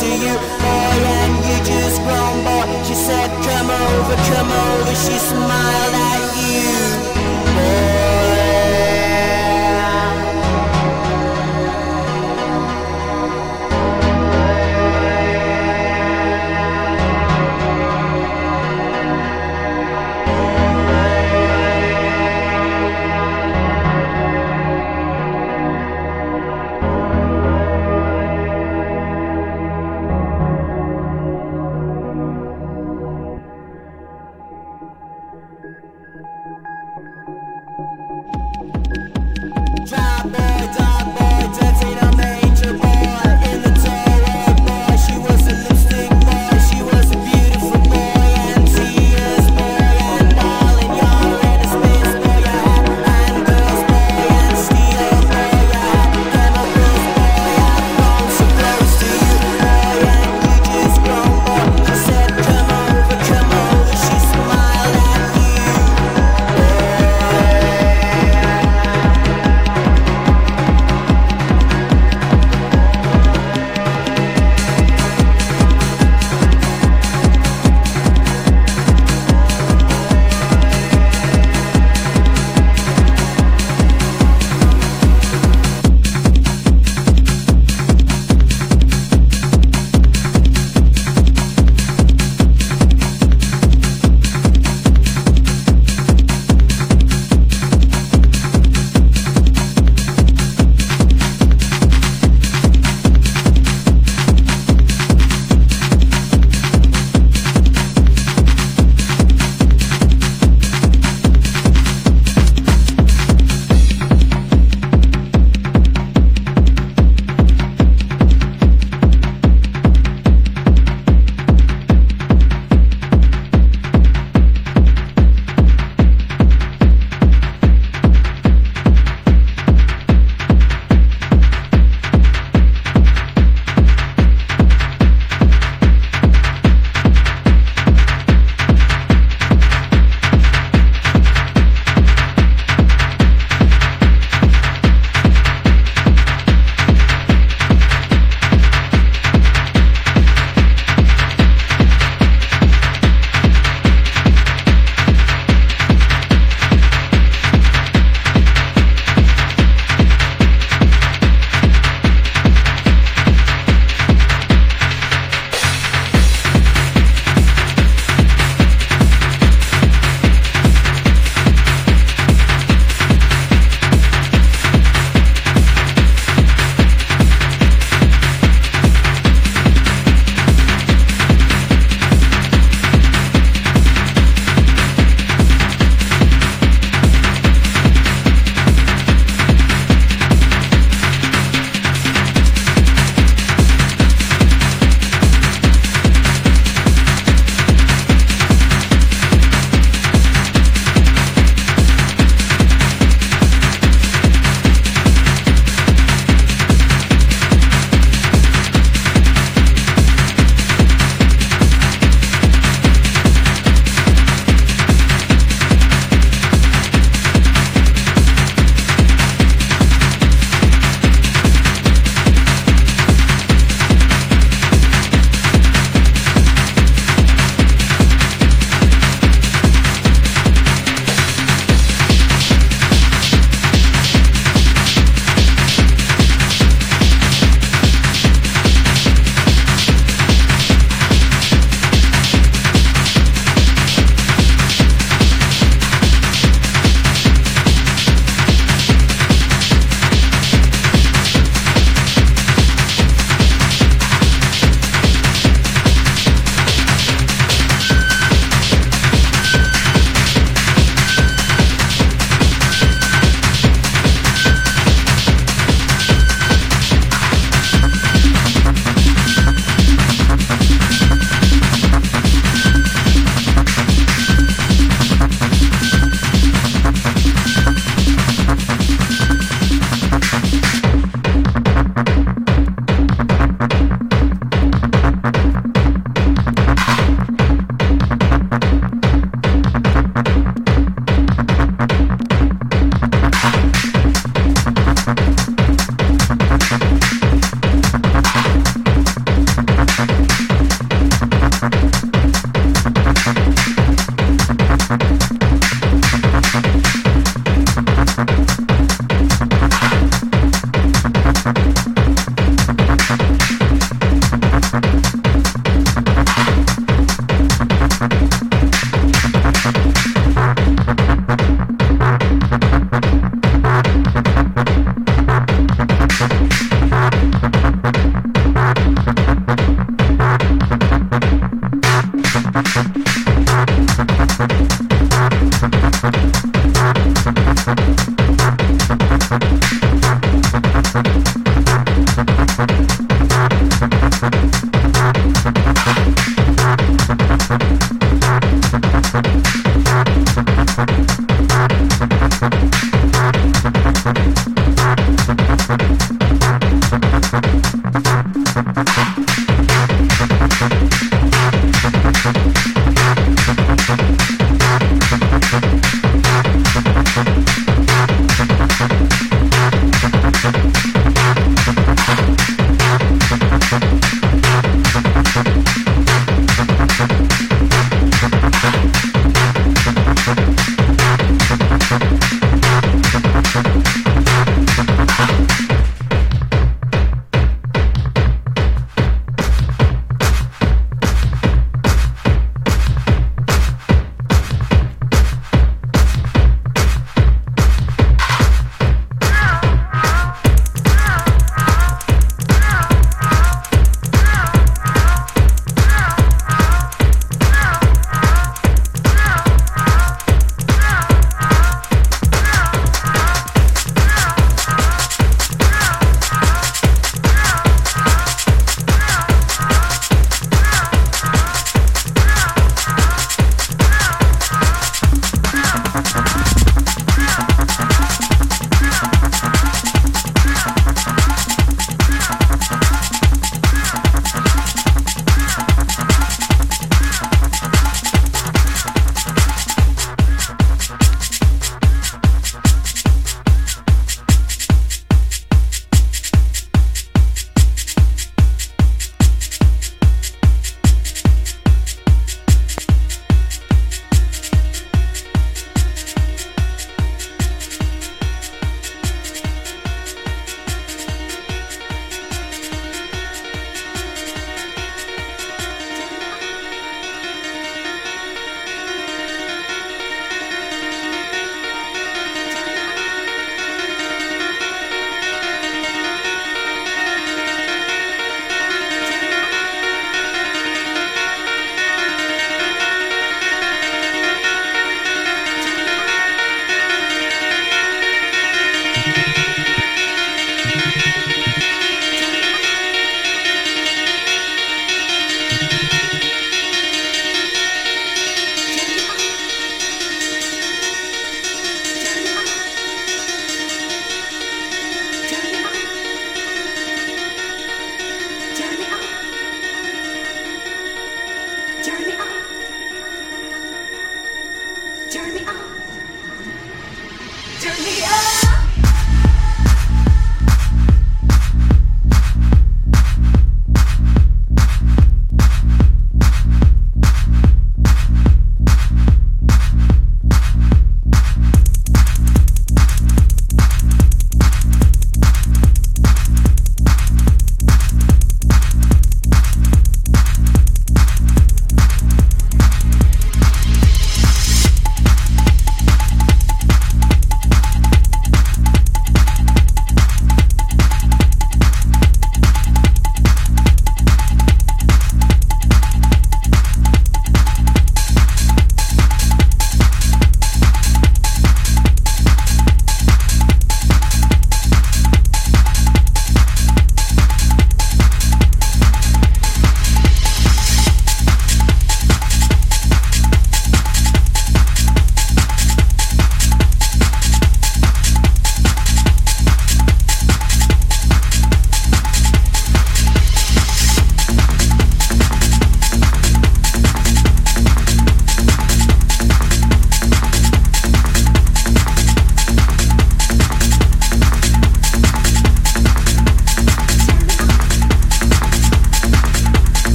to you. Hey, and you just grumble She said, come over, come over. She smiled at you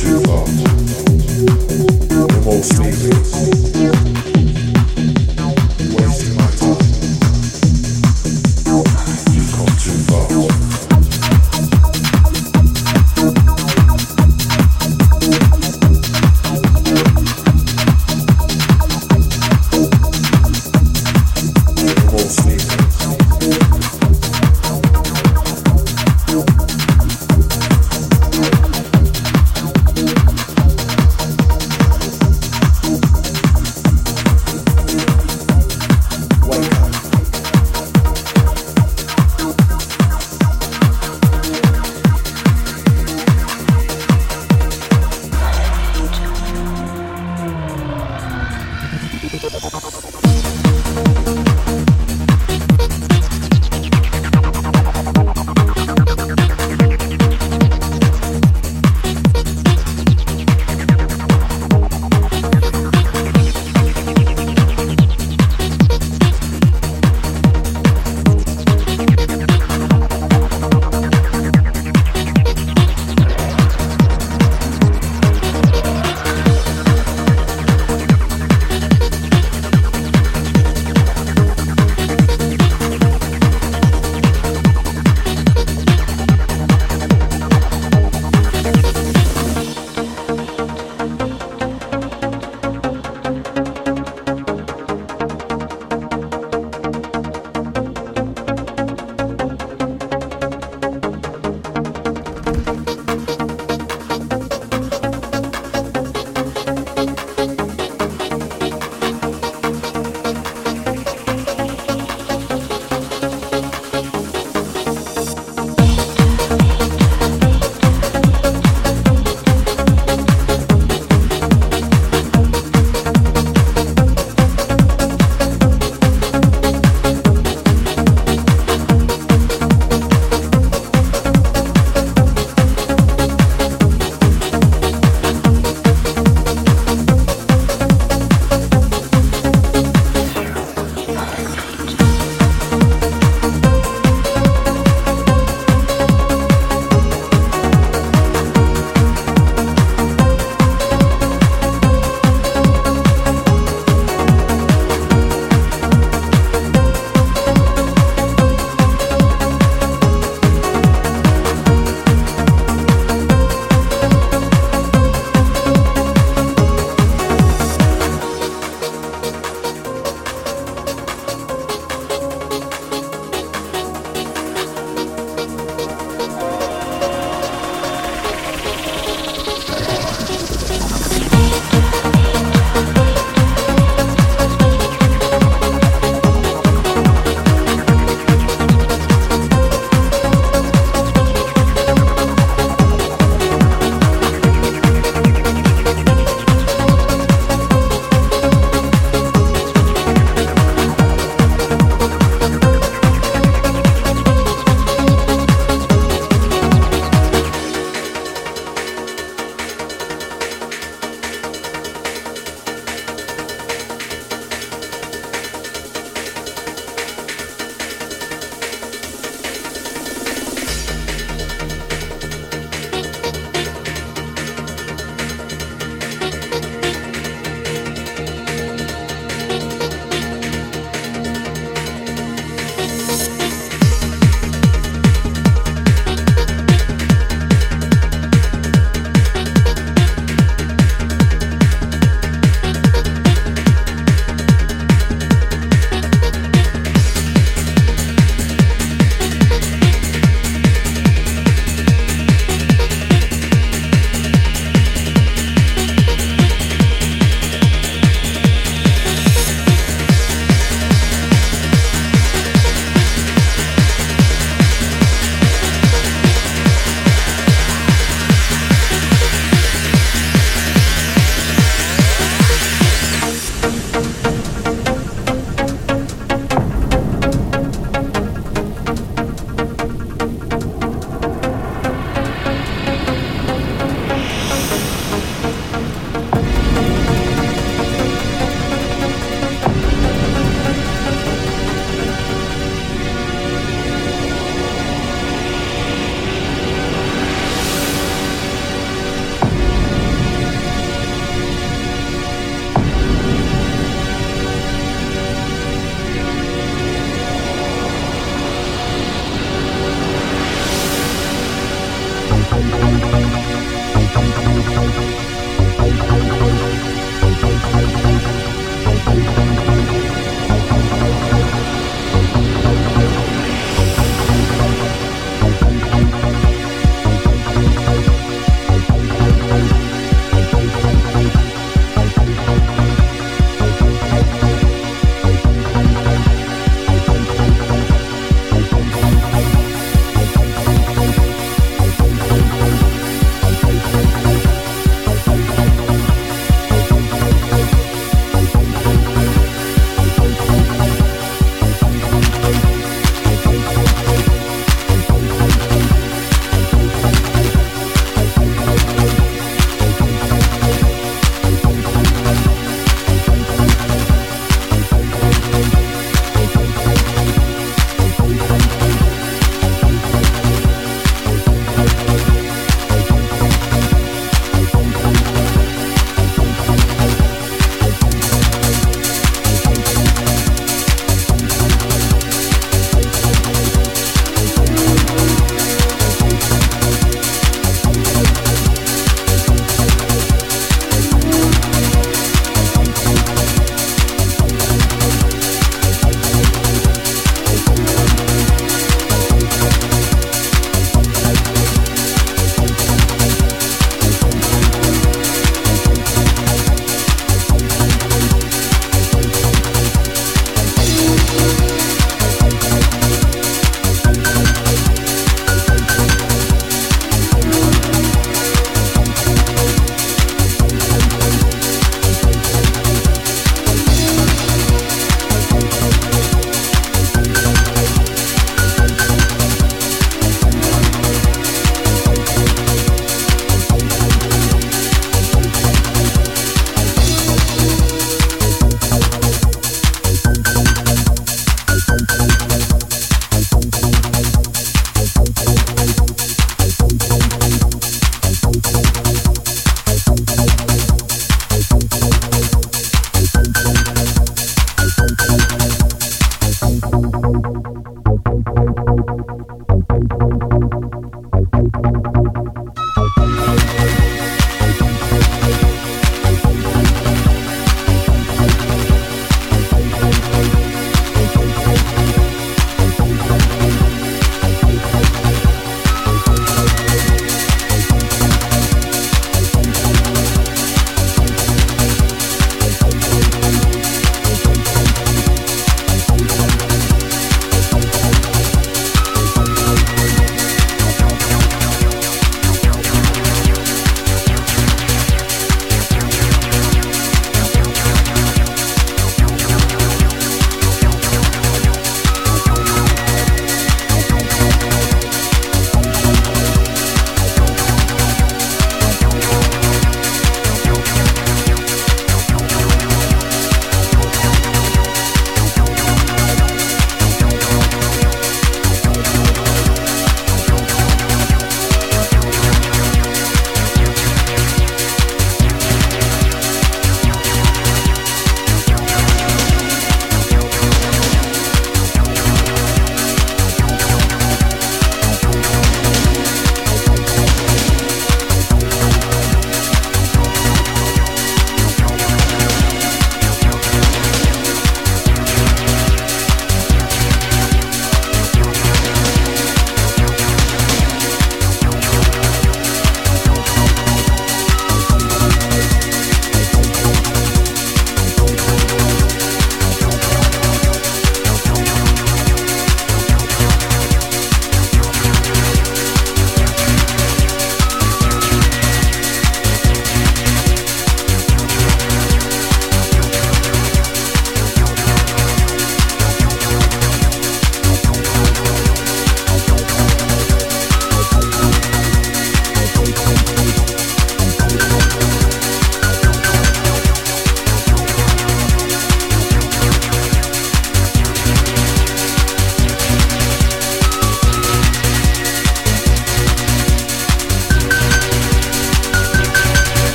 too thought, the most feeling.